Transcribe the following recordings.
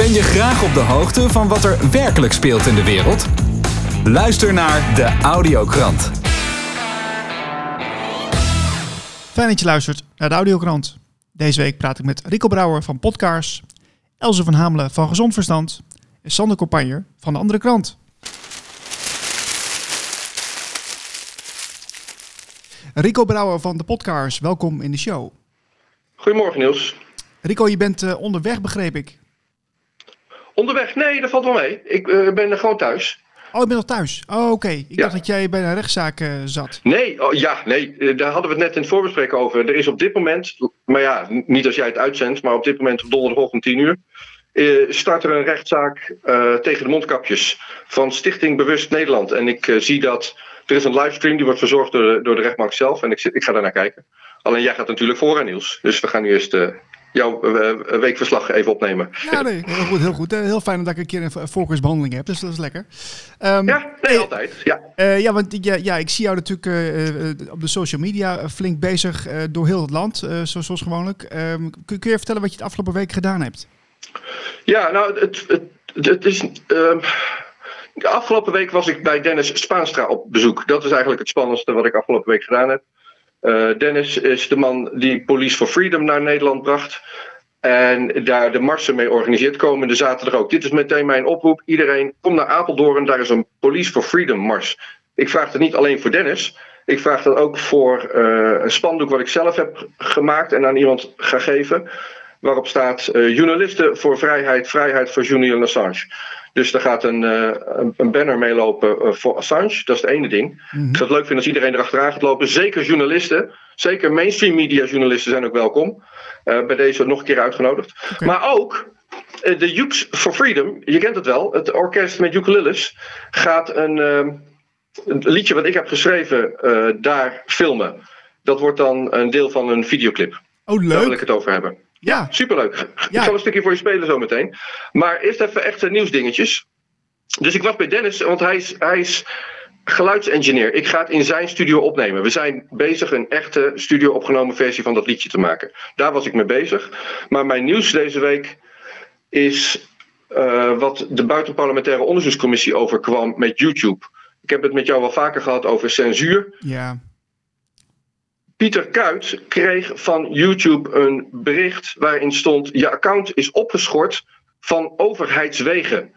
Ben je graag op de hoogte van wat er werkelijk speelt in de wereld? Luister naar de Audiokrant. Fijn dat je luistert naar de Audiokrant. Deze week praat ik met Rico Brouwer van Podcasts, Elze van Hamelen van Gezond Verstand en Sander Compagner van de Andere Krant. Rico Brouwer van de Podcasts, welkom in de show. Goedemorgen Niels. Rico, je bent uh, onderweg, begreep ik. Onderweg? Nee, dat valt wel mee. Ik uh, ben gewoon thuis. Oh, je bent nog thuis? Oh, oké. Okay. Ik ja. dacht dat jij bij een rechtszaak uh, zat. Nee, oh, ja, nee. Daar hadden we het net in het voorbesprek over. Er is op dit moment, maar ja, niet als jij het uitzendt, maar op dit moment op donderdagochtend 10 uur, uh, start er een rechtszaak tegen de mondkapjes van Stichting Bewust Nederland. En ik zie dat er is een livestream die wordt verzorgd door de, door de rechtbank zelf. En ik, ik ga daar naar kijken. Alleen jij gaat natuurlijk voor, Niels. Dus we gaan nu eerst jouw uh, weekverslag even opnemen. Ja, nee, heel goed, heel goed. Heel fijn dat ik een keer een voorkeursbehandeling heb, dus dat is lekker. Um, ja, nee, altijd. Ja, uh, ja want ja, ja, ik zie jou natuurlijk uh, op de social media flink bezig door heel het land, zoals, gewoonlijk. Um, kun, kun, je vertellen wat je het afgelopen week gedaan hebt? Ja, nou, het, het, het is... Ehm, de afgelopen week was ik bij Dennis Spaanstra op bezoek. Dat is eigenlijk het spannendste wat ik afgelopen week gedaan heb. Uh, Dennis is de man die Police for Freedom naar Nederland bracht. En daar de marsen mee organiseert komende zaterdag ook. Dit is meteen mijn oproep. Iedereen, kom naar Apeldoorn. Daar is een Police for Freedom mars. Ik vraag het niet alleen voor Dennis. Ik vraag dat ook voor uh, een spandoek wat ik zelf heb gemaakt en aan iemand ga geven. Waarop staat uh, journalisten voor vrijheid, vrijheid voor Julian Assange. Dus er gaat een, uh, een banner meelopen uh, voor Assange. Dat is het ene ding. Mm-hmm. Ik zou het leuk vinden als iedereen erachteraan gaat lopen. Zeker journalisten. Zeker mainstream media journalisten zijn ook welkom. Uh, bij deze nog een keer uitgenodigd. Okay. Maar ook de Ukes for Freedom. Je kent het wel. Het orkest met ukuleles gaat een, een liedje wat ik heb geschreven daar filmen. Dat wordt dan een deel van een videoclip. Oh, leuk. Daar wil ik het over hebben. Ja. Superleuk. Ja. Ik zal een stukje voor je spelen zometeen. Maar eerst even echt nieuwsdingetjes. Dus ik was bij Dennis, want hij is, hij is geluidsengineer. Ik ga het in zijn studio opnemen. We zijn bezig een echte studio opgenomen versie van dat liedje te maken. Daar was ik mee bezig. Maar mijn nieuws deze week is uh, wat de buitenparlementaire onderzoekscommissie overkwam met YouTube. Ik heb het met jou wel vaker gehad over censuur. Ja. Pieter Kuit kreeg van YouTube een bericht waarin stond: je account is opgeschort van overheidswegen.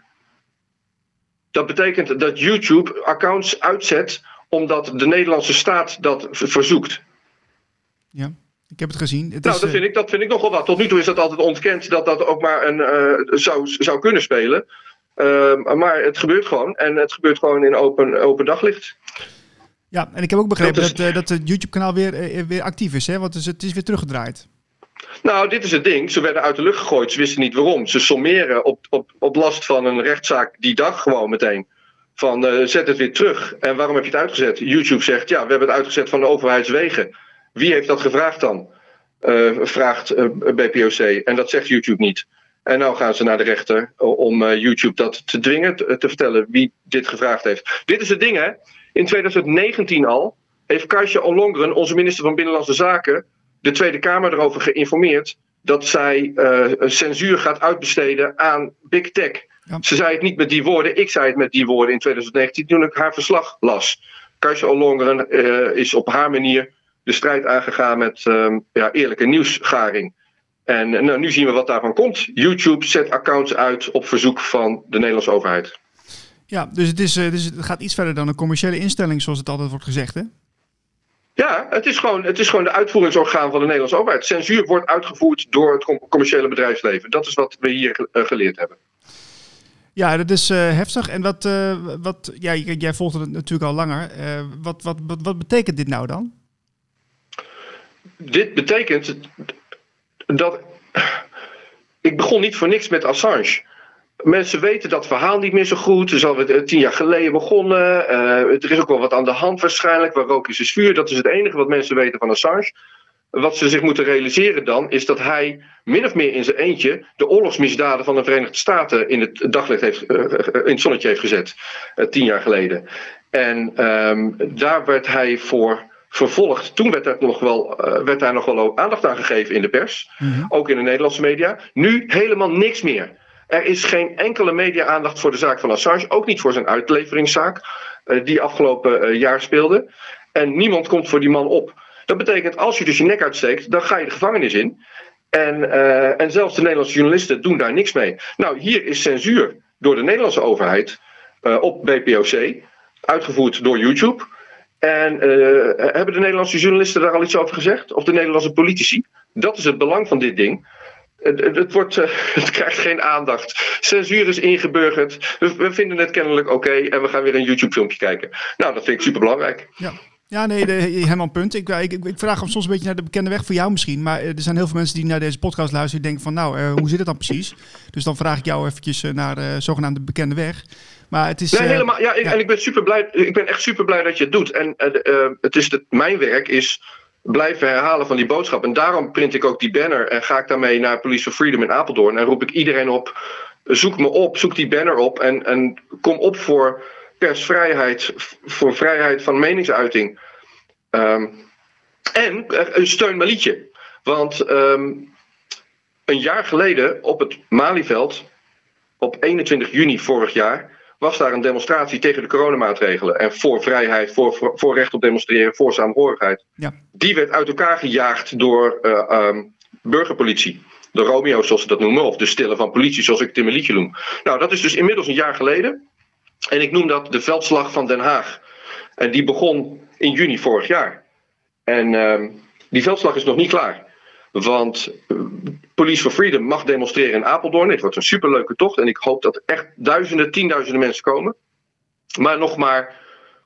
Dat betekent dat YouTube accounts uitzet omdat de Nederlandse staat dat verzoekt. Ja, ik heb het gezien. Het nou, is, dat, vind ik, dat vind ik nogal wat. Tot nu toe is dat altijd ontkend dat dat ook maar een, uh, zou, zou kunnen spelen. Uh, maar het gebeurt gewoon. En het gebeurt gewoon in open, open daglicht. Ja, en ik heb ook begrepen dat, is... dat, dat, het YouTube-kanaal weer, weer actief is, hè? want het is, het is weer teruggedraaid. Nou, dit is het ding. Ze werden uit de lucht gegooid. Ze wisten niet waarom. Ze sommeren op, op, op last van een rechtszaak die dag gewoon meteen. Van uh, zet het weer terug. En waarom heb je het uitgezet? YouTube zegt ja, we hebben het uitgezet van de overheidswegen. Wie heeft dat gevraagd dan? Uh, vraagt uh, BPOC. En dat zegt YouTube niet. En nou gaan ze naar de rechter om YouTube dat te dwingen, te, te vertellen wie dit gevraagd heeft. Dit is het ding, hè? In 2019 al heeft Kajsa Ollongren, onze minister van Binnenlandse Zaken, de Tweede Kamer erover geïnformeerd dat zij uh, censuur gaat uitbesteden aan Big Tech. Ja. Ze zei het niet met die woorden, ik zei het met die woorden in 2019 toen ik haar verslag las. Kajsa Ollongren uh, is op haar manier de strijd aangegaan met um, ja, eerlijke nieuwsgaring. En nou, nu zien we wat daarvan komt. YouTube zet accounts uit op verzoek van de Nederlandse overheid. Ja, dus het, is, dus het gaat iets verder dan een commerciële instelling, zoals het altijd wordt gezegd, hè? Ja, het is, gewoon, het is gewoon de uitvoeringsorgaan van de Nederlandse overheid. Censuur wordt uitgevoerd door het commerciële bedrijfsleven. Dat is wat we hier uh, geleerd hebben. Ja, dat is uh, heftig. En wat, uh, wat ja, jij volgt het natuurlijk al langer. wat, wat, wat, wat betekent dit nou dan? Dit betekent dat. Ik begon niet voor niks met Assange. Mensen weten dat verhaal niet meer zo goed. Het is alweer tien jaar geleden begonnen. Uh, er is ook wel wat aan de hand waarschijnlijk. Waar rook is, is vuur. Dat is het enige wat mensen weten van Assange. Wat ze zich moeten realiseren dan, is dat hij min of meer in zijn eentje de oorlogsmisdaden van de Verenigde Staten in het daglicht heeft, uh, in het zonnetje heeft gezet. Uh, tien jaar geleden. En um, daar werd hij voor vervolgd. Toen werd, er nog wel, werd daar nog wel aandacht aan gegeven in de pers. Mm -hmm. Ook in de Nederlandse media. Nu helemaal niks meer. Er is geen enkele media-aandacht voor de zaak van Assange, ook niet voor zijn uitleveringszaak, uh, die afgelopen uh, jaar speelde. En niemand komt voor die man op. Dat betekent, als je dus je nek uitsteekt, dan ga je de gevangenis in. En, uh, en zelfs de Nederlandse journalisten doen daar niks mee. Nou, hier is censuur door de Nederlandse overheid op BPOC, uitgevoerd door YouTube. En hebben de Nederlandse journalisten daar al iets over gezegd? Of de Nederlandse politici? Dat is het belang van dit ding. Het, wordt, uh, het krijgt geen aandacht. Censuur is ingeburgerd. We, we vinden het kennelijk oké okay en we gaan weer een YouTube-filmpje kijken. Nou, dat vind ik super belangrijk. Ja. Ja, nee, helemaal een punt. Ik, ik, ik, vraag hem soms een beetje naar de bekende weg voor jou misschien. Maar er zijn heel veel mensen die naar deze podcast luisteren. Die denken van, nou, uh, hoe zit het dan precies? Dus dan vraag ik jou eventjes naar de uh, zogenaamde bekende weg. Maar het is... Nee, helemaal. Ja, ja, en ik ben super blij. Ik ben echt super blij dat je het doet. En het is de, mijn werk is blijven herhalen van die boodschap. En daarom print ik ook die banner en ga ik daarmee naar Police for Freedom in Apeldoorn. En roep ik iedereen op, zoek me op, zoek die banner op en, en kom op voor persvrijheid, voor vrijheid van meningsuiting. Um, en uh, steun mijn liedje. Want um, een jaar geleden op het Malieveld, op 21 juni vorig jaar, was daar een demonstratie tegen de coronamaatregelen. En voor vrijheid, voor, voor, recht op demonstreren, voor saamhorigheid. Ja. Die werd uit elkaar gejaagd door uh, um, burgerpolitie. De Romeo's, zoals ze dat noemen, of de stillen van politie, zoals ik het in mijn liedje noem. Nou, dat is dus inmiddels een jaar geleden. En ik noem dat de veldslag van Den Haag. En die begon in juni vorig jaar. En uh, die veldslag is nog niet klaar. Want Police for Freedom mag demonstreren in Apeldoorn. Het wordt een superleuke tocht en ik hoop dat echt duizenden, tienduizenden mensen komen. Maar nog maar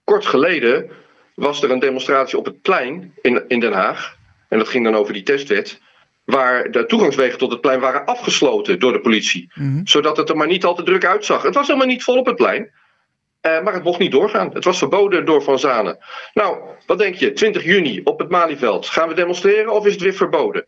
kort geleden was er een demonstratie op het plein in, in Den Haag. En dat ging dan over die testwet. Waar de toegangswegen tot het plein waren afgesloten door de politie. Mm-hmm. Zodat het er maar niet al te druk uitzag. Het was helemaal niet vol op het plein. Uh, maar het mocht niet doorgaan. Het was verboden door Van Zanen. Nou, wat denk je? 20 juni op het Malieveld. Gaan we demonstreren of is het weer verboden?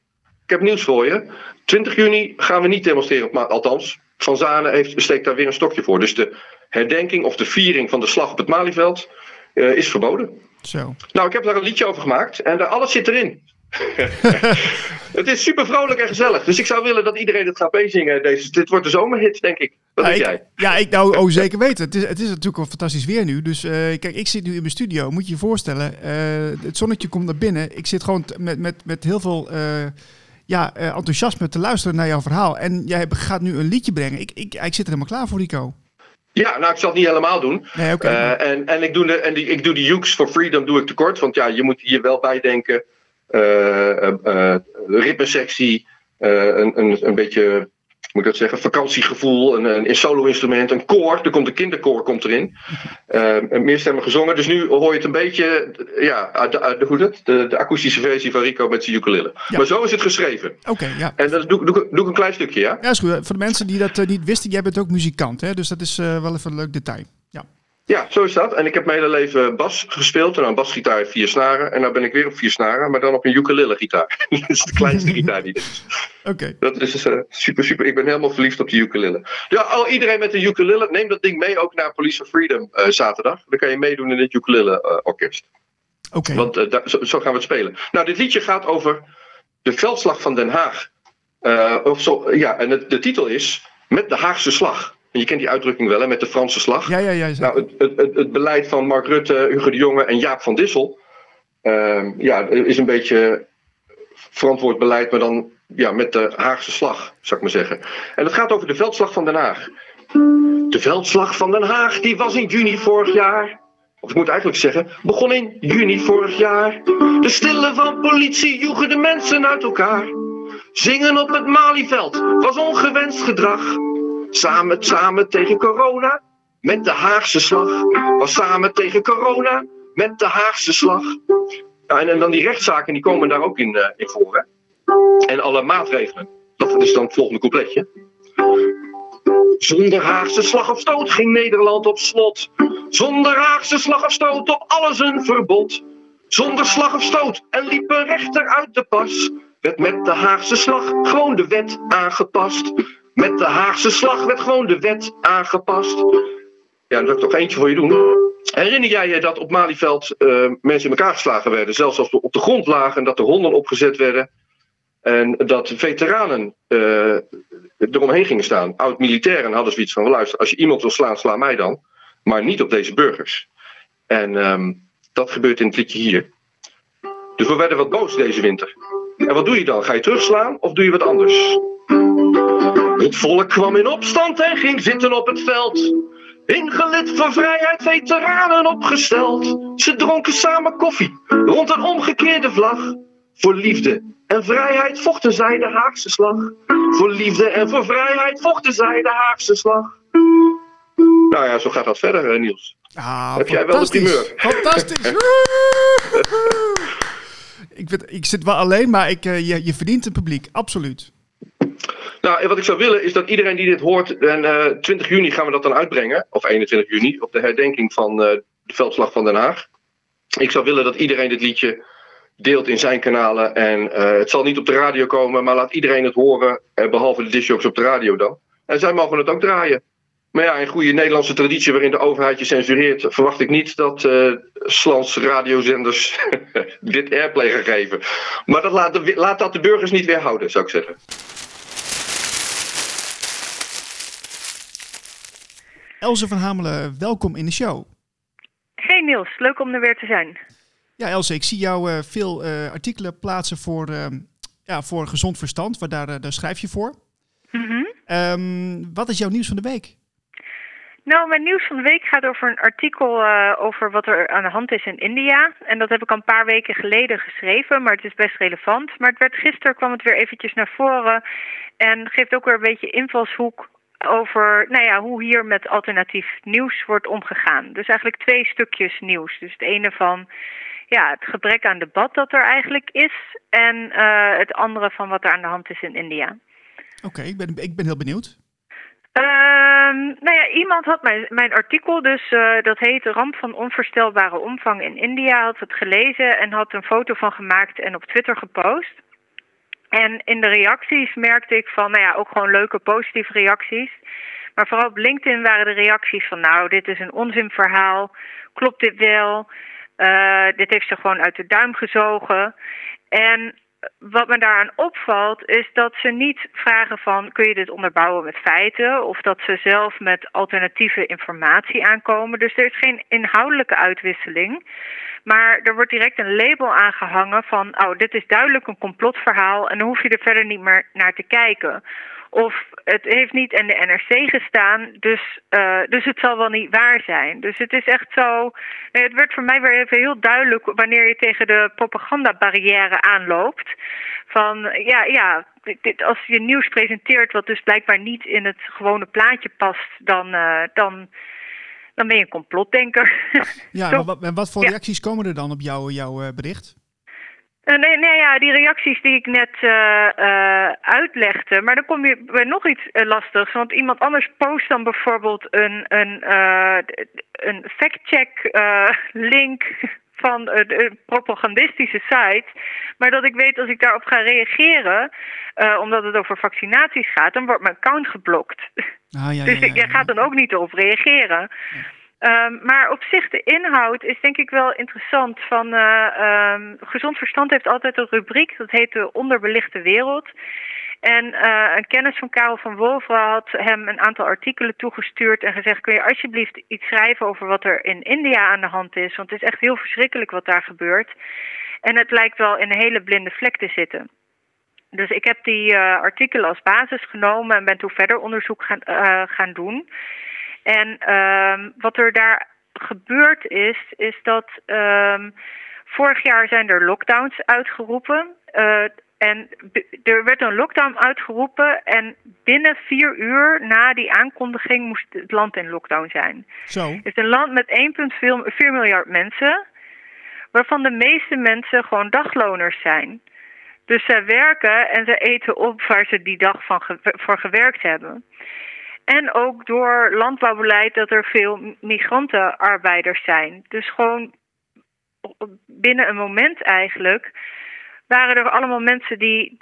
Ik heb nieuws voor je. 20 juni gaan we niet demonstreren. Maar althans, Van Zanen heeft, steekt daar weer een stokje voor. Dus de herdenking of de viering van de slag op het Malieveld uh, is verboden. Zo. Nou, ik heb daar een liedje over gemaakt. En daar, alles zit erin. het is super vrolijk en gezellig. Dus ik zou willen dat iedereen het gaat meezingen. Deze, dit wordt de zomerhit, denk ik. Wat ja, denk ik, jij? Ja, ik nou oh, zeker weten. Het is, het is natuurlijk wel fantastisch weer nu. Dus uh, kijk, ik zit nu in mijn studio. Moet je je voorstellen. Uh, het zonnetje komt naar binnen. Ik zit gewoon met, met, met heel veel uh, ja, enthousiasme te luisteren naar jouw verhaal. En jij gaat nu een liedje brengen. Ik, ik, ik zit er helemaal klaar voor, Rico. Ja, nou, ik zal het niet helemaal doen. Nee, okay, uh, en, en ik doe de, en die, ik doe de Ukes for Freedom doe ik tekort. Want ja, je moet hier wel bij denken. Uh, uh, ritmesectie, een, een, een beetje, moet ik dat zeggen, vakantiegevoel, een, een solo-instrument, een koor. Er komt een kinderkoor komt erin. een meerstemmig gezongen. Dus nu hoor je het een beetje, ja, de, de, hoe dat? De, de akoestische versie van Rico met zijn ukulele. Ja. Maar zo is het geschreven. Oké, okay, ja. En dat doe, doe, doe ik een klein stukje, ja? Ja, is goed. Voor de mensen die dat niet wisten, jij bent ook muzikant, hè? Dus dat is wel even een leuk detail. Ja. Zo is dat. En ik heb mijn hele leven bas gespeeld. En een basgitaar vier snaren. En nou ben ik weer op vier snaren, maar dan op een ukulele gitaar. dat is de kleinste gitaar die er is. Oké. Okay. Dat is uh, super, super. Ik ben helemaal verliefd op de ukulele. Ja, al iedereen met een ukulele, neem dat ding mee ook naar Police of Freedom uh, zaterdag. Dan kan je meedoen in het ukulele uh, orkest. Oké. Okay. Want daar, zo, zo, gaan we het spelen. Nou, dit liedje gaat over de veldslag van Den Haag. Of zo, ja, en het, de titel is Met de Haagse Slag. Je kent die uitdrukking wel, hè, met de Franse slag. Ja, ja, ja. Nou, het, het, het, beleid van Mark Rutte, Hugo de Jonge en Jaap van Dissel... Uh, ja, is een beetje verantwoord beleid, maar dan ja, met de Haagse slag, zou ik maar zeggen. En het gaat over de veldslag van Den Haag. De veldslag van Den Haag, die was in juni vorig jaar. Of ik moet eigenlijk zeggen, begon in juni vorig jaar. De stillen van politie joegen de mensen uit elkaar. Zingen op het Malieveld was ongewenst gedrag. Samen, samen tegen corona, met de Haagse slag. Was samen tegen corona, met de Haagse slag. En, dan die rechtszaken, die komen daar ook in, uh, in voor. Hè? En alle maatregelen. Dat is dan het volgende coupletje. Zonder Haagse slag of stoot ging Nederland op slot. Zonder Haagse slag of stoot op alles een verbod. Zonder slag of stoot en liep een rechter uit de pas. Werd met de Haagse slag gewoon de wet aangepast. Met de Haagse slag werd gewoon de wet aangepast. Ja, dan wil ik toch eentje voor je doen. Herinner jij je dat op Malieveld uh, mensen in elkaar geslagen werden? Zelfs als we op de grond lagen en dat er honden opgezet werden. En dat veteranen uh, eromheen gingen staan. Oud-militairen hadden zoiets van: luister, als je iemand wil slaan, sla mij dan. Maar niet op deze burgers. En ehm, dat gebeurt in het liedje hier. Dus we werden wat boos deze winter. En wat doe je dan? Ga je terugslaan of doe je wat anders? Het volk kwam in opstand en ging zitten op het veld. Ingelid voor vrijheid, veteranen opgesteld. Ze dronken samen koffie rond een omgekeerde vlag. Voor liefde en vrijheid vochten zij de Haagse slag. Voor liefde en voor vrijheid vochten zij de Haagse slag. Nou ja, zo gaat dat verder, eh, Niels. Ah, Heb jij wel de fantastisch. primeur? Fantastisch. ik, weet, ik zit wel alleen, maar ik, eh, je, je verdient een publiek. Absoluut. Nou, en wat ik zou willen is dat iedereen die dit hoort, en eh 20 juni gaan we dat dan uitbrengen, of 21 juni, op de herdenking van eh, de veldslag van Den Haag. Ik zou willen dat iedereen dit liedje deelt in zijn kanalen. En eh, het zal niet op de radio komen, maar laat iedereen het horen, eh, behalve de disjocks op de radio dan. En zij mogen het ook draaien. Maar ja, in goede Nederlandse traditie waarin de overheid je censureert, verwacht ik niet dat eh Slans radiozenders dit airplay gaan geven. Maar dat laat, de, laat dat de burgers niet weerhouden, zou ik zeggen. Elze van Hamelen, welkom in de show. Hey Niels, leuk om er weer te zijn. Ja, Elze, ik zie jou eh, veel eh, artikelen plaatsen voor, ehm, ja, voor gezond verstand. Waar daar, eh, daar schrijf je voor. Mhm. Ehm, wat is jouw nieuws van de week? Nou, mijn nieuws van de week gaat over een artikel over wat er aan de hand is in India. En dat heb ik al een paar weken geleden geschreven, maar het is best relevant. Maar het werd, gisteren kwam het weer eventjes naar voren en geeft ook weer een beetje invalshoek over nou ja, hoe hier met alternatief nieuws wordt omgegaan. Dus eigenlijk twee stukjes nieuws. Dus het ene van ja, het gebrek aan debat dat er eigenlijk is en eh, het andere van wat er aan de hand is in India. Oké, ik, ben, ik ben heel benieuwd. Ehm, nou ja, iemand had mijn, mijn artikel, dus eh, dat heet Ramp van onvoorstelbare omvang in India, had het gelezen en had een foto van gemaakt en op Twitter gepost. En in de reacties merkte ik van, nou ja, ook gewoon leuke positieve reacties. Maar vooral op LinkedIn waren de reacties van, nou, dit is een onzinverhaal, klopt dit wel? Eh, dit heeft ze gewoon uit de duim gezogen. En wat me daaraan opvalt is dat ze niet vragen van kun je dit onderbouwen met feiten of dat ze zelf met alternatieve informatie aankomen. Dus er is geen inhoudelijke uitwisseling. Maar er wordt direct een label aangehangen van oh, dit is duidelijk een complotverhaal en dan hoef je er verder niet meer naar te kijken. Of het heeft niet in de NRC gestaan, dus, uh, dus het zal wel niet waar zijn. Dus het is echt zo. Het werd voor mij weer even heel duidelijk wanneer je tegen de propagandabarrière aanloopt. Van ja, ja, dit, als je nieuws presenteert wat dus blijkbaar niet in het gewone plaatje past, dan, uh, dan, dan ben je een complotdenker. Ja, maar wat, en wat voor reacties komen er dan op jouw, jouw uh, bericht? Uh, nee, nee, ja, die reacties die ik net uh, uh, uitlegde. Maar dan kom je bij nog iets lastigs. Want iemand anders post dan bijvoorbeeld een, een, een fact-check link van een propagandistische site. Maar dat ik weet als ik daarop ga reageren, omdat het over vaccinaties gaat, dan wordt mijn account geblokt. Ah, ja, dus ja, jij gaat dan ook niet erop reageren. Um, maar op zich de inhoud is denk ik wel interessant. Van, uh, um, Gezond Verstand heeft altijd een rubriek, dat heet de onderbelichte wereld. En uh, een kennis van Karel van Wolven had hem een aantal artikelen toegestuurd en gezegd: kun je alsjeblieft iets schrijven over wat er in India aan de hand is? Want het is echt heel verschrikkelijk wat daar gebeurt. En het lijkt wel in een hele blinde vlek te zitten. Dus ik heb die uh, artikelen als basis genomen en ben toen verder onderzoek gaan, gaan doen. En um, wat er daar gebeurd is, is dat um, vorig jaar zijn er lockdowns uitgeroepen. Uh, en er werd een lockdown uitgeroepen en binnen vier uur na die aankondiging moest het land in lockdown zijn. Zo. Het is een land met 1,4 miljard mensen, waarvan de meeste mensen gewoon dagloners zijn. Dus zij werken en ze eten op waar ze die dag van ge voor gewerkt hebben. En ook door landbouwbeleid dat er veel migrantenarbeiders zijn. Dus gewoon binnen een moment eigenlijk waren er allemaal mensen die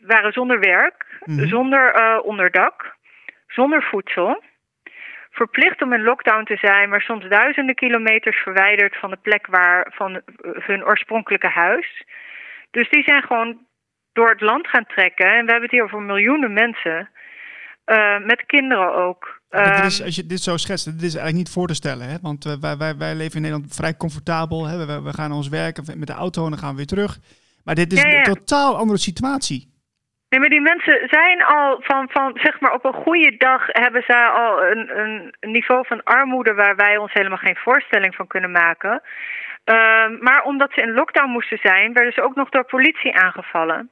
waren zonder werk, mm -hmm. zonder uh, onderdak, zonder voedsel. Verplicht om in lockdown te zijn, maar soms duizenden kilometers verwijderd van de plek waar van hun oorspronkelijke huis. Dus die zijn gewoon door het land gaan trekken. En we hebben het hier over miljoenen mensen met kinderen ook. Ja, dit is, ehm, als je dit zo schetst, dit is eigenlijk niet voor te stellen. Hè? Want wij, wij, wij leven in Nederland vrij comfortabel. Hè? We, we gaan ons werken met de auto en dan gaan we weer terug. Maar dit is een totaal andere situatie. Nee, maar die mensen zijn al van, van zeg maar op een goede dag hebben zij al een, een niveau van armoede waar wij ons helemaal geen voorstelling van kunnen maken. Ehm, maar omdat ze in lockdown moesten zijn, werden ze ook nog door politie aangevallen.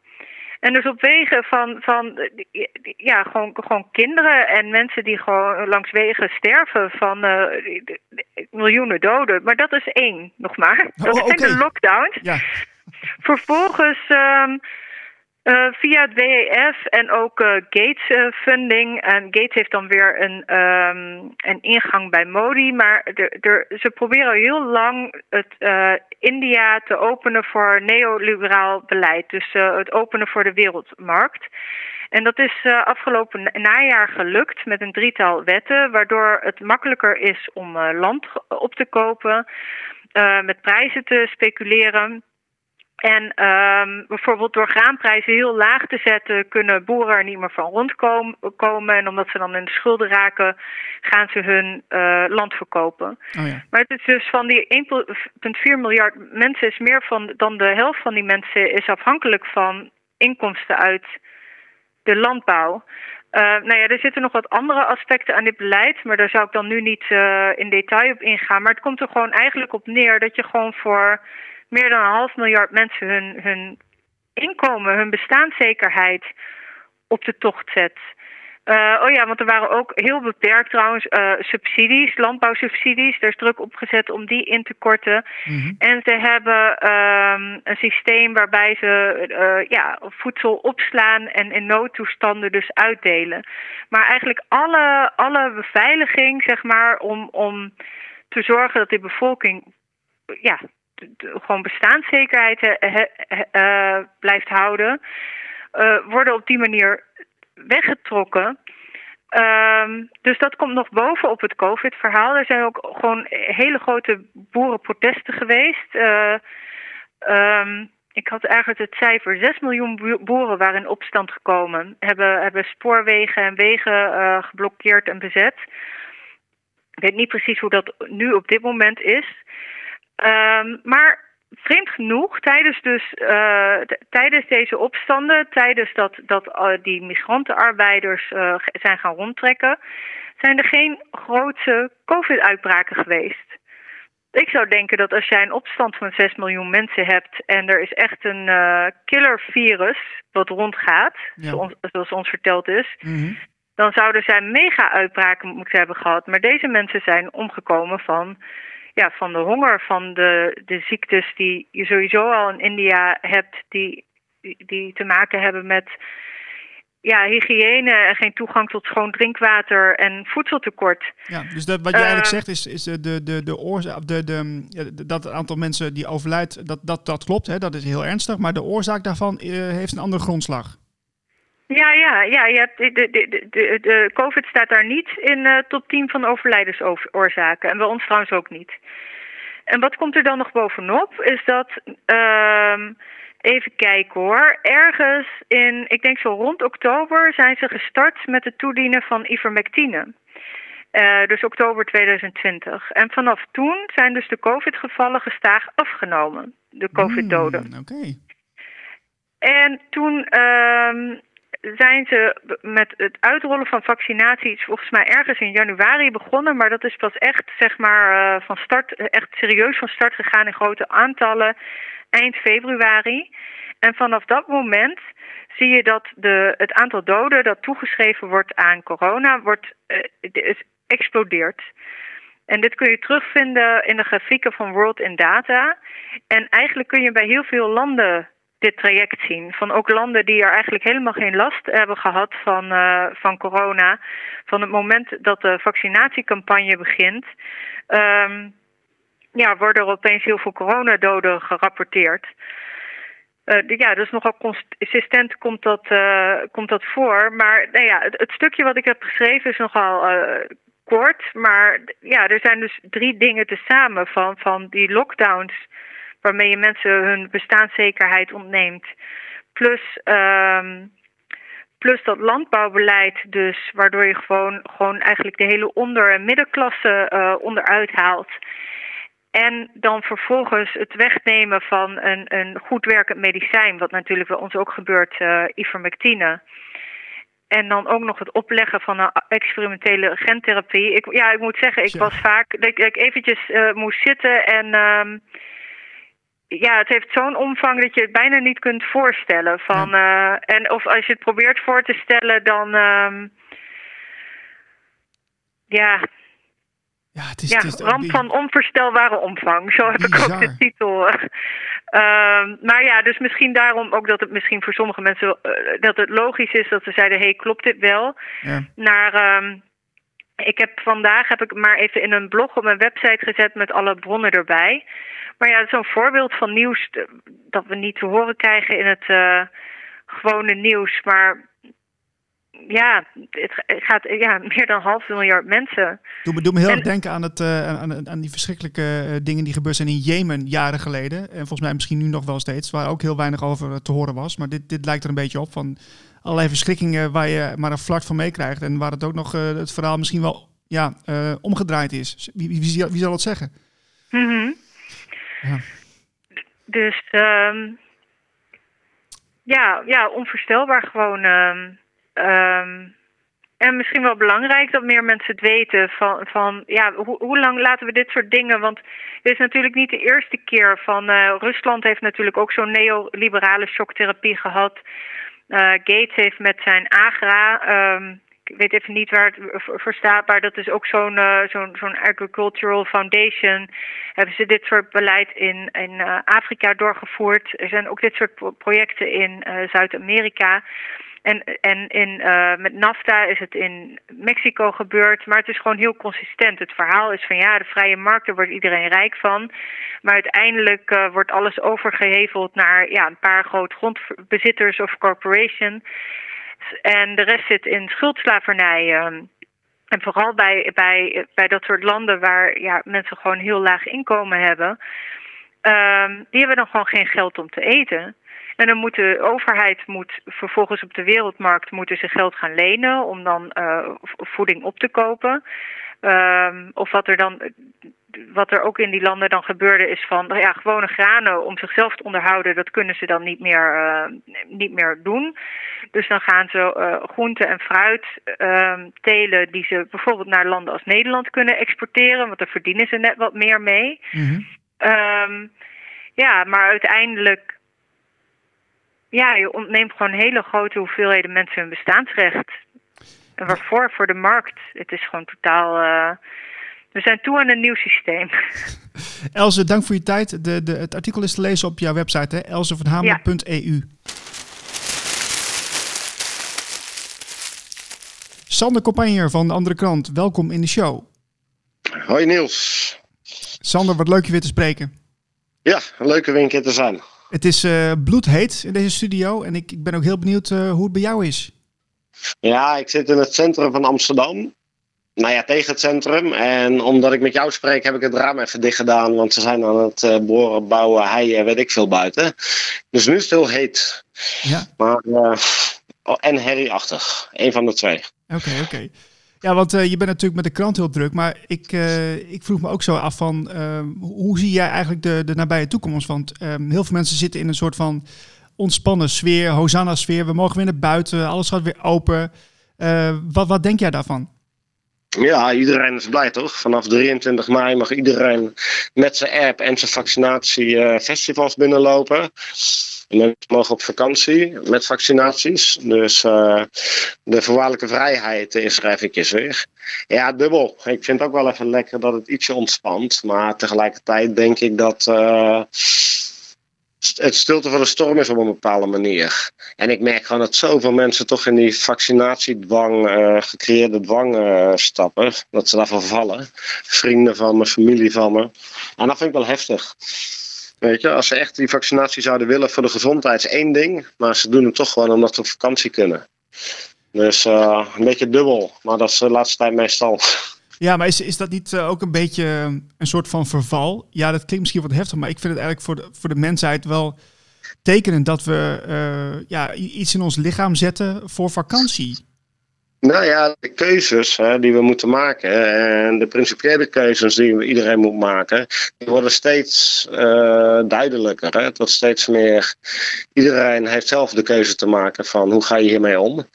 En dus op wegen van, van ja, gewoon, gewoon kinderen en mensen die gewoon langs wegen sterven van uh, miljoenen doden. Maar dat is één, nog maar. Dat oh, zijn de lockdowns. Ja. Vervolgens um, uh, via het WEF en ook uh, Gates uh, funding. En Gates heeft dan weer een, um, een ingang bij Modi. Maar de, ze proberen heel lang het India te openen voor neoliberaal beleid. Dus het openen voor de wereldmarkt. En dat is afgelopen najaar gelukt met een drietal wetten, waardoor het makkelijker is om land op te kopen, met prijzen te speculeren. En um, bijvoorbeeld door graanprijzen heel laag te zetten, kunnen boeren er niet meer van rondkomen. En omdat ze dan in de schulden raken, gaan ze hun uh, land verkopen. Oh ja. Maar het is dus van die 1,4 miljard mensen, is meer van, dan de helft van die mensen is afhankelijk van inkomsten uit de landbouw. Uh, nou ja, er zitten nog wat andere aspecten aan dit beleid, maar daar zou ik dan nu niet uh, in detail op ingaan. Maar het komt er gewoon eigenlijk op neer dat je gewoon voor meer dan een half miljard mensen hun, hun inkomen, hun bestaanszekerheid op de tocht zet. Uh, oh ja, want er waren ook heel beperkt trouwens uh, subsidies, landbouwsubsidies. Er is druk op gezet om die in te korten. Mhm. En ze hebben um, een systeem waarbij ze uh, ja, voedsel opslaan en in noodtoestanden dus uitdelen. Maar eigenlijk alle, alle beveiliging, zeg maar, om, om te zorgen dat die bevolking ja, gewoon bestaanszekerheid uh, blijft houden, uh, worden op die manier weggetrokken. Um, dus dat komt nog bovenop het COVID-verhaal. Er zijn ook gewoon hele grote boerenprotesten geweest. Uh, um, ik had eigenlijk het cijfer 6 miljoen boeren waren in opstand gekomen. Hebben, hebben spoorwegen en wegen geblokkeerd en bezet. Ik weet niet precies hoe dat nu op dit moment is. Um, maar vreemd genoeg, tijdens, dus, uh, tijdens deze opstanden, tijdens dat, dat uh, die migrantenarbeiders uh, zijn gaan rondtrekken, zijn er geen grote COVID-uitbraken geweest. Ik zou denken dat als jij een opstand van 6 miljoen mensen hebt en er is echt een killer virus wat rondgaat, zoals, zoals, ons verteld is, mm dan zouden zij mega-uitbraken moeten hebben gehad. Maar deze mensen zijn omgekomen van ja, van de honger, van de, de ziektes die je sowieso al in India hebt, die, die te maken hebben met ja, hygiëne en geen toegang tot schoon drinkwater en voedseltekort. Ja, dus dat, wat je eigenlijk eh, zegt is, is de, de, de, de oorzaak, de, de, dat het aantal mensen die overlijdt, dat, dat, dat klopt, hè, dat is heel ernstig, maar de oorzaak daarvan uh, heeft een andere grondslag. Ja, ja, ja. Je hebt de, de, de, de, de COVID staat daar niet in uh, top 10 van overlijdensoorzaken. En bij ons trouwens ook niet. En wat komt er dan nog bovenop? Is dat, uh, even kijken hoor, ergens in, ik denk zo rond oktober, zijn ze gestart met het toedienen van ivermectine. Uh, dus oktober 2020. En vanaf toen zijn dus de COVID-gevallen gestaag afgenomen. De COVID-doden. Mm, Oké. En toen uh, zijn ze met het uitrollen van vaccinaties volgens mij ergens in januari begonnen. Maar dat is pas echt, zeg maar, uh, van start, echt serieus van start gegaan in grote aantallen eind februari. En vanaf dat moment zie je dat de, het aantal doden dat toegeschreven wordt aan corona wordt, uh, explodeert. En dit kun je terugvinden in de grafieken van World in Data. En eigenlijk kun je bij heel veel landen dit traject zien. Van ook landen die er eigenlijk helemaal geen last hebben gehad van, uh, van corona. Van het moment dat de vaccinatiecampagne begint. Um, ja, worden er opeens heel veel coronadoden gerapporteerd. Uh, ja, dus nogal consistent komt dat, uh, komt dat voor. Maar nou ja, het, stukje wat ik heb geschreven is nogal kort. Maar ja, er zijn dus drie dingen te samen van, van die lockdowns waarmee je mensen hun bestaanszekerheid ontneemt. Plus, um, Plus dat landbouwbeleid dus, waardoor je gewoon, gewoon eigenlijk de hele onder- en middenklasse uh, onderuit haalt. En dan vervolgens het wegnemen van een, een goed werkend medicijn, wat natuurlijk bij ons ook gebeurt, uh, ivermectine. En dan ook nog het opleggen van een experimentele gentherapie. Ik, ja, ik moet zeggen, ik was vaak dat ik, eventjes uh, moest zitten en uh, ja, het heeft zo'n omvang dat je het bijna niet kunt voorstellen. Van, ja. uh, en of als je het probeert voor te stellen, dan uh, ja. Ja, het is, ja, het is ramp van onvoorstelbare omvang. Zo heb Bizar. ik ook de titel. Uh, maar ja, dus misschien daarom ook dat het misschien voor sommige mensen uh, dat het logisch is dat ze zeiden: hey, klopt dit wel? Ja. Naar, um, ik heb vandaag heb ik maar even in een blog op mijn website gezet met alle bronnen erbij. Maar ja, zo'n voorbeeld van nieuws dat we niet te horen krijgen in het uh, gewone nieuws. Maar ja, het gaat ja, meer dan half miljard mensen. Doe me, doe me heel en, erg denken aan, het, uh, aan, aan die verschrikkelijke uh, dingen die gebeurd zijn in Jemen jaren geleden. En volgens mij misschien nu nog wel steeds, waar ook heel weinig over te horen was. Maar dit, dit lijkt er een beetje op van allerlei verschrikkingen waar je maar een vlak van meekrijgt. En waar het ook nog uh, het verhaal misschien wel ja, omgedraaid is. Wie, wie, zal het zeggen? Mm -hmm. Dus um, ja, ja, onvoorstelbaar gewoon. Um, Um, en misschien wel belangrijk dat meer mensen het weten van, van ja, hoe, lang laten we dit soort dingen? Want dit is natuurlijk niet de eerste keer van uh, Rusland heeft natuurlijk ook zo'n neoliberale shocktherapie gehad. Uh, Gates heeft met zijn AGRA, ik weet even niet waar het voor staat, maar dat is ook zo'n uh, zo'n zo'n agricultural foundation. Hebben ze dit soort beleid in, in uh, Afrika doorgevoerd? Er zijn ook dit soort projecten in uh, Zuid-Amerika. En, en in, met NAFTA is het in Mexico gebeurd, maar het is gewoon heel consistent. Het verhaal is van ja, de vrije markt, daar wordt iedereen rijk van. Maar uiteindelijk wordt alles overgeheveld naar ja, een paar groot grondbezitters of corporation. En de rest zit in schuldslavernij. Um, en vooral bij, bij, bij dat soort landen waar ja, mensen gewoon heel laag inkomen hebben, um, die hebben dan gewoon geen geld om te eten. En dan moet de overheid moet vervolgens op de wereldmarkt moeten ze geld gaan lenen om dan uh, voeding op te kopen. Um, of wat er dan wat er ook in die landen dan gebeurde is van ja, gewone granen om zichzelf te onderhouden, dat kunnen ze dan niet meer, uh, niet meer doen. Dus dan gaan ze uh, groenten en fruit uh, telen die ze bijvoorbeeld naar landen als Nederland kunnen exporteren, want daar verdienen ze net wat meer mee. Mm -hmm. um, ja, maar uiteindelijk ja, je ontneemt gewoon hele grote hoeveelheden mensen hun bestaansrecht. En waarvoor? Voor de markt. Het is gewoon totaal. Uh, we zijn toe aan een nieuw systeem. Else, dank voor je tijd. De, de, het artikel is te lezen op jouw website, hè? elsevanhamelen.eu. Ja. Sander Compagnier van de andere krant, welkom in de show. Hoi Niels. Sander, wat leuk je weer te spreken. Ja, een leuke keer te zijn. Het is uh, bloedheet in deze studio en ik, ik ben ook heel benieuwd uh, hoe het bij jou is. Ja, ik zit in het centrum van Amsterdam. Nou ja, tegen het centrum. En omdat ik met jou spreek, heb ik het raam even dicht gedaan. Want ze zijn aan het uh, boren, bouwen, heien, weet ik veel buiten. Dus nu is het heel heet. Ja. Maar, uh, en herrieachtig. Eén van de twee. Oké, okay, oké. Okay. Ja, want uh, je bent natuurlijk met de krant heel druk. Maar ik, uh, ik vroeg me ook zo af van... Hoe zie jij eigenlijk de, de nabije toekomst? Want heel veel mensen zitten in een soort van ontspannen sfeer. Hosanna-sfeer. We mogen weer naar buiten. Alles gaat weer open. wat, wat denk jij daarvan? Ja, iedereen is blij toch? Vanaf 23 mei mag iedereen met zijn app en zijn vaccinatie festivals binnenlopen. Mensen mogen op vakantie met vaccinaties. Dus uh, de voorwaardelijke vrijheid inschrijf ik eens weer. Ja, dubbel. Ik vind het ook wel even lekker dat het ietsje ontspant. Maar tegelijkertijd denk ik dat het stilte van de storm is op een bepaalde manier. En ik merk gewoon dat zoveel mensen toch in die vaccinatiedwang, uh, gecreëerde dwang stappen. Dat ze daarvan vallen. Vrienden van me, familie van me. En dat vind ik wel heftig. Weet je, als ze echt die vaccinatie zouden willen voor de gezondheid is één ding. Maar ze doen het toch gewoon omdat ze op vakantie kunnen. Dus uh, een beetje dubbel. Maar dat is de laatste tijd meestal. Ja, maar is, is dat niet uh, ook een beetje een soort van verval? Ja, dat klinkt misschien wat heftig. Maar ik vind het eigenlijk voor de, voor de mensheid wel tekenen dat we uh, ja, iets in ons lichaam zetten voor vakantie? Nou ja, de keuzes hè, die we moeten maken en de principiële keuzes die iedereen moet maken, die worden steeds uh, duidelijker. Hè. Het wordt steeds meer. Iedereen heeft zelf de keuze te maken van hoe ga je hiermee om.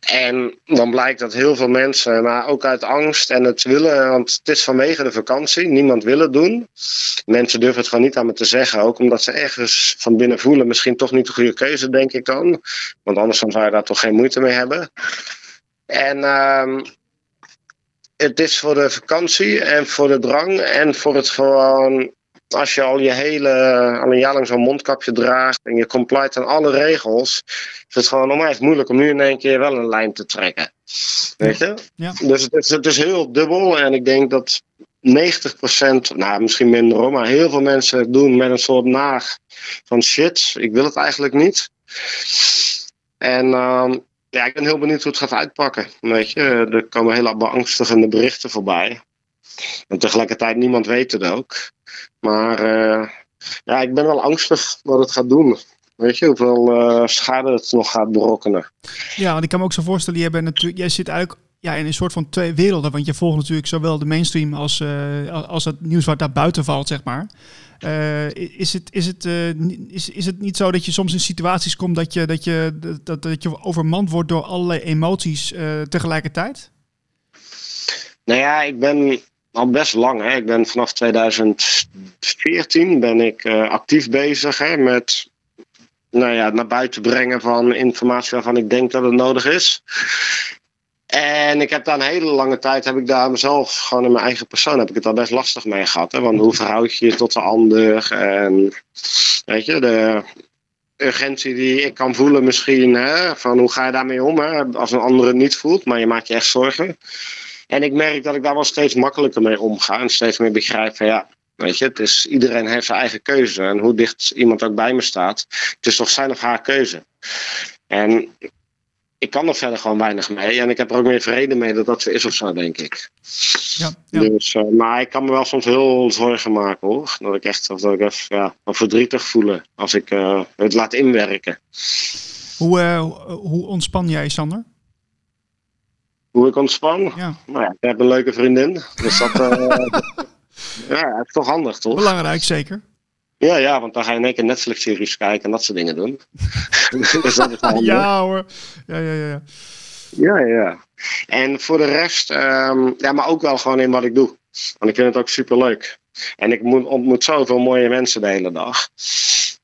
En dan blijkt dat heel veel mensen, maar ook uit angst en het willen, want het is vanwege de vakantie, niemand wil het doen. Mensen durven het gewoon niet aan me te zeggen, ook omdat ze ergens van binnen voelen, misschien toch niet de goede keuze, denk ik dan. Want anders zou je daar toch geen moeite mee hebben. En um, het is voor de vakantie en voor de drang en voor het gewoon. Als je al je hele, al een jaar lang zo'n mondkapje draagt en je compliet aan alle regels, is het gewoon onwijs moeilijk om nu in één keer wel een lijn te trekken. Weet je? Ja. Dus het is, het is heel dubbel en ik denk dat 90%, nou misschien minder maar heel veel mensen het doen met een soort naag van shit, ik wil het eigenlijk niet. En um, ja, ik ben heel benieuwd hoe het gaat uitpakken. Weet je, er komen hele beangstigende berichten voorbij. En tegelijkertijd niemand weet het ook. Maar uh, ja, ik ben wel angstig wat het gaat doen. Weet je, hoeveel uh, schade het nog gaat berokkenen. Ja, want ik kan me ook zo voorstellen, jij, bent natuurlijk, jij zit eigenlijk ja, in een soort van twee werelden. Want je volgt natuurlijk zowel de mainstream als, uh, als het nieuws wat daar buiten valt, zeg maar. Uh, is, het, is, het, uh, is, is het niet zo dat je soms in situaties komt dat je, dat je, dat, dat je overmand wordt door allerlei emoties uh, tegelijkertijd? Nou ja, ik ben al best lang. Hè. Ik ben vanaf 2014 ben ik actief bezig hè, met nou ja, naar buiten brengen van informatie waarvan ik denk dat het nodig is. En ik heb daar een hele lange tijd, heb ik daar mezelf, gewoon in mijn eigen persoon, heb ik het al best lastig mee gehad. Hè? Want hoe verhoud je je tot de ander? En weet je, de urgentie die ik kan voelen misschien, hè? van hoe ga je daarmee om hè? als een ander het niet voelt, maar je maakt je echt zorgen. En ik merk dat ik daar wel steeds makkelijker mee omga en steeds meer begrijp van ja, Weet je, het is, iedereen heeft zijn eigen keuze. En hoe dicht iemand ook bij me staat, het is toch zijn of haar keuze. En ik kan er verder gewoon weinig mee. En ik heb er ook meer vrede mee dat dat zo is of zo, denk ik. Ja, ja. Dus, uh, maar ik kan me wel soms heel zorgen maken hoor. Dat ik echt of dat ik even ja, verdrietig voelen als ik uh, het laat inwerken. Hoe, uh, hoe ontspan jij, Sander? Hoe ik ontspan? Ja. Nou ja, ik heb een leuke vriendin. Dus dat, ja, het is toch handig, toch? Belangrijk, zeker. Ja, ja, want dan ga je in één keer Netflix-series kijken en dat soort dingen doen. dus dat is ja hoor. Ja, ja, ja. Ja, ja. En voor de rest, um, ja, maar ook wel gewoon in wat ik doe. Want ik vind het ook super leuk. En ik moet, ontmoet zoveel mooie mensen de hele dag.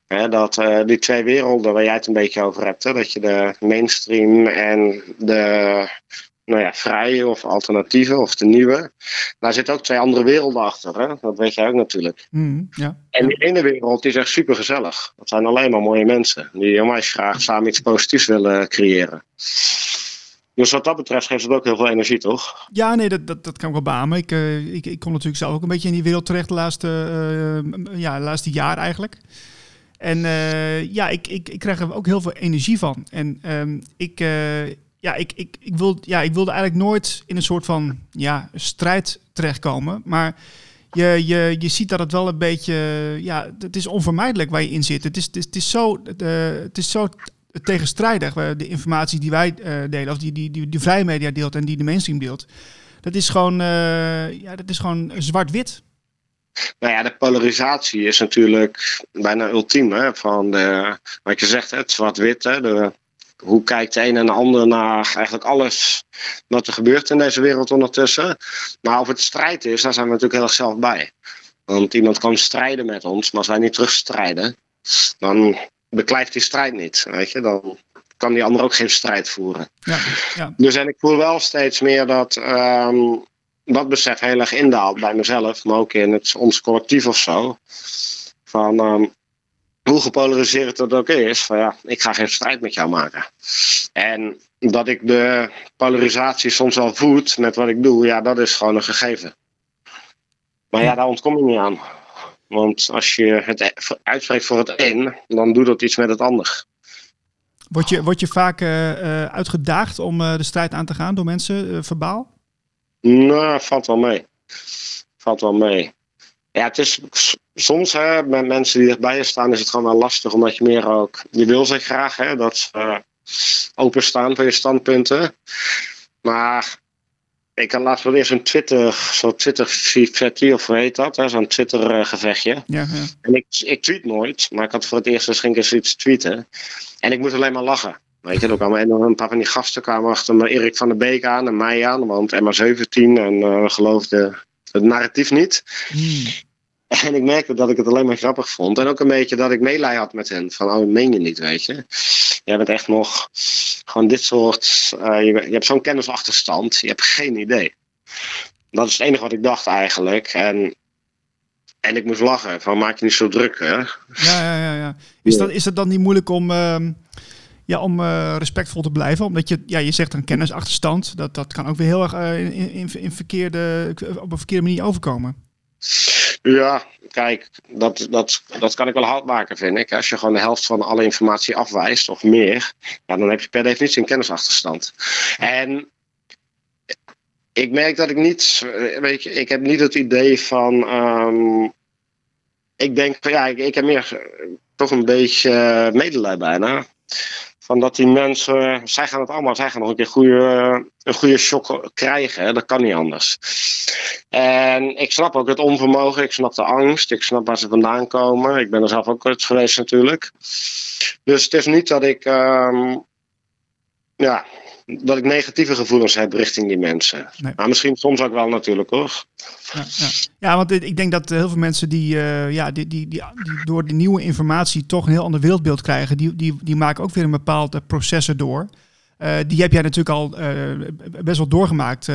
He, dat uh, die twee werelden waar jij het een beetje over hebt, hè, dat je de mainstream en de nou ja, vrije of alternatieve of de nieuwe. Daar zitten ook twee andere werelden achter. Hè? Dat weet jij ook natuurlijk. Mm, ja. En die ene wereld is echt super gezellig. Dat zijn alleen maar mooie mensen die onwijs graag samen iets positiefs willen creëren. Dus wat dat betreft geeft het ook heel veel energie, toch? Ja, nee, dat, dat, dat kan ik wel beamen. Ik, uh, ik, ik kom natuurlijk zelf ook een beetje in die wereld terecht de laatste, uh, ja, laatste jaar eigenlijk. En uh, ja, ik, ik, ik krijg er ook heel veel energie van. En um, ik, ja, ik, ik, ik, wil, ja, ik wilde eigenlijk nooit in een soort van ja, strijd terechtkomen. Maar je, je, je ziet dat het wel een beetje, ja, het is onvermijdelijk waar je in zit. Het is, het is, zo, uh, het is zo tegenstrijdig, de informatie die wij uh, delen, of die, die, die, die vrije media deelt en die de mainstream deelt. Dat is gewoon, ja, dat is gewoon zwart-wit. Nou ja, de polarisatie is natuurlijk bijna ultiem. Hè? Van de, wat je zegt, het zwart-wit. De hoe kijkt de een en de ander naar eigenlijk alles wat er gebeurt in deze wereld ondertussen. Maar of het strijd is, daar zijn we natuurlijk heel erg zelf bij. Want iemand kan strijden met ons, maar als wij niet terugstrijden, dan beklijft die strijd niet. Weet je? Dan kan die ander ook geen strijd voeren. Ja, ja. Dus en ik voel wel steeds meer dat um, dat besef heel erg indaalt bij mezelf, maar ook in het, ons collectief of zo. Van um, hoe gepolariseerd het ook is, van ja, ik ga geen strijd met jou maken. En dat ik de polarisatie soms wel voed met wat ik doe, ja, dat is gewoon een gegeven. Maar ja, daar ontkom je niet aan. Want als je het uitspreekt voor het een, dan doet dat iets met het ander. Word je, word je vaak uh, uitgedaagd om uh, de strijd aan te gaan door mensen, verbaal? Nou, valt wel mee. Valt wel mee. Ja, het is soms hè, met mensen die dichtbij je staan, is het gewoon wel lastig, omdat je meer ook. Je wil ze graag hè, dat ze uh, openstaan voor je standpunten. Maar ik had laatst wel eerst een Twitter, zo'n Twitter of hoe heet dat? Zo'n Twitter-gevechtje. Ja, ja. En ik, ik tweet nooit, maar ik had voor het eerst eens iets tweeten. En ik moest alleen maar lachen. Weet je, ook allemaal en een paar van die gasten kwamen achter me Erik van der Beek aan en mij aan, want MA17 en uh, geloofde het narratief niet. Hmm. En ik merkte dat ik het alleen maar grappig vond. En ook een beetje dat ik meelij had met hen. Van, oh, dat meen je niet, weet je. Jij bent echt nog gewoon dit soort... Uh, je, je, hebt zo'n kennisachterstand. Je hebt geen idee. Dat is het enige wat ik dacht eigenlijk. En, en ik moest lachen. Van, maak je niet zo druk, hè. Ja, ja, ja. ja. Is, dat, is het dan niet moeilijk om... Uh, ja, om uh, respectvol te blijven. Omdat je, ja, je zegt een kennisachterstand. Dat, dat kan ook weer heel erg uh, in, in, in verkeerde, op een verkeerde manier overkomen. Ja, kijk, dat, dat, dat kan ik wel hard maken, vind ik. Als je gewoon de helft van alle informatie afwijst, of meer, ja, dan heb je per definitie een kennisachterstand. En ik merk dat ik niet, weet je, ik heb niet het idee van, um, ik denk, ja, ik, ik heb meer toch een beetje medelijden bijna. Van dat die mensen, zij gaan het allemaal, zij gaan nog een keer goede, een goede shock krijgen. Dat kan niet anders. En ik snap ook het onvermogen, ik snap de angst, ik snap waar ze vandaan komen. Ik ben er zelf ook eens geweest natuurlijk. Dus het is niet dat ik, um, ja, dat ik negatieve gevoelens heb richting die mensen. Nee. Maar misschien soms ook wel natuurlijk hoor. Ja, ja. ja want ik denk dat heel veel mensen die, uh, ja, die, die, die, die, door die nieuwe informatie toch een heel ander wereldbeeld krijgen, die, die, die maken ook weer een bepaald uh, proces door. Uh, die heb jij natuurlijk al best wel doorgemaakt,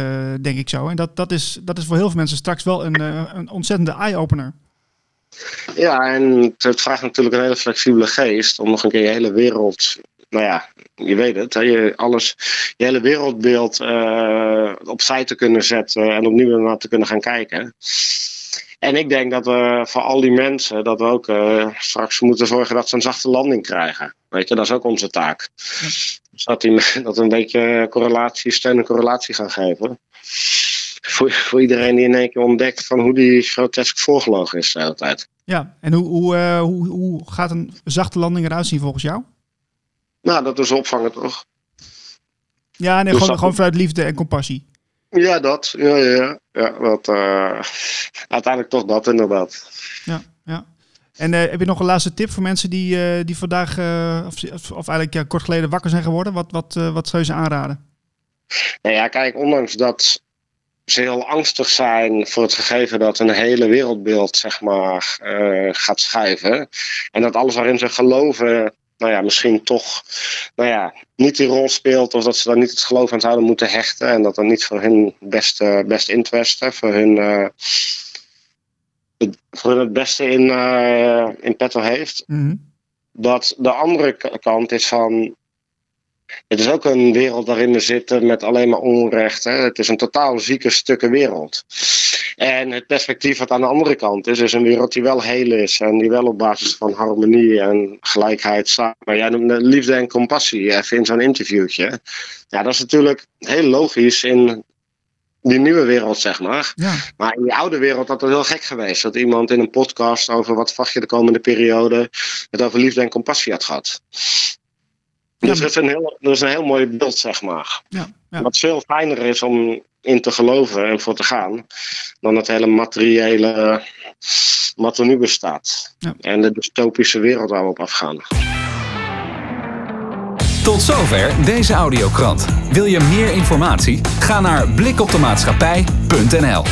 denk ik zo. En dat, dat, is, dat is voor heel veel mensen straks wel een, een ontzettende eye-opener. Ja, en het vraagt natuurlijk een hele flexibele geest om nog een keer je hele wereld nou ja, je weet het, hè, je, alles, je hele wereldbeeld uh, opzij te kunnen zetten en opnieuw naar te kunnen gaan kijken. En ik denk dat we voor al die mensen, dat we ook uh, straks moeten zorgen dat ze een zachte landing krijgen. Weet je, dat is ook onze taak. Ja. Dus dat, die, dat we een beetje correlatie, steun en correlatie gaan geven. Voor, voor iedereen die in één keer ontdekt van hoe die grotesk voorgelogen is de hele tijd. Ja, en hoe, hoe, uh, hoe, hoe gaat een zachte landing eruit zien volgens jou? Nou, dat is opvangen toch? Ja, nee, dus gewoon, gewoon vanuit liefde en compassie. Ja, dat. Ja, ja, ja. ja dat, uh, uiteindelijk toch dat, inderdaad. Ja, ja. En uh, heb je nog een laatste tip voor mensen die, uh, die vandaag, of, of eigenlijk ja, kort geleden wakker zijn geworden? Wat, wat, wat zou je ze aanraden? Nou ja, kijk, ondanks dat ze heel angstig zijn voor het gegeven dat een hele wereldbeeld, zeg maar, gaat schuiven. En dat alles waarin ze geloven nou ja, misschien toch nou ja, niet die rol speelt. Of dat ze daar niet het geloof aan zouden moeten hechten. En dat dan niet voor hun best, uh, best interest, voor hun, uh, het, voor hun het beste in, uh, in petto heeft. Mm -hmm. Dat de andere kant is van. Het is ook een wereld waarin we zitten met alleen maar onrecht. Hè? Het is een totaal zieke stukken wereld. En het perspectief wat aan de andere kant is, is een wereld die wel heel is. En die wel op basis van harmonie en gelijkheid samen. Jij noemde liefde en compassie even in zo'n interviewtje. Ja, dat is natuurlijk heel logisch in die nieuwe wereld, zeg maar. Ja. Maar in die oude wereld had het heel gek geweest. Dat iemand in een podcast over wat verwacht je de komende periode. het over liefde en compassie had gehad. Dus ja, dat, is een heel, dat is een heel mooi beeld, zeg maar. Ja, ja. Wat veel fijner is om in te geloven en voor te gaan. dan het hele materiële. wat er nu bestaat. Ja. En de dystopische wereld waar we op afgaan. Tot zover deze audiokrant. Wil je meer informatie? Ga naar blikoptemaatschappij.nl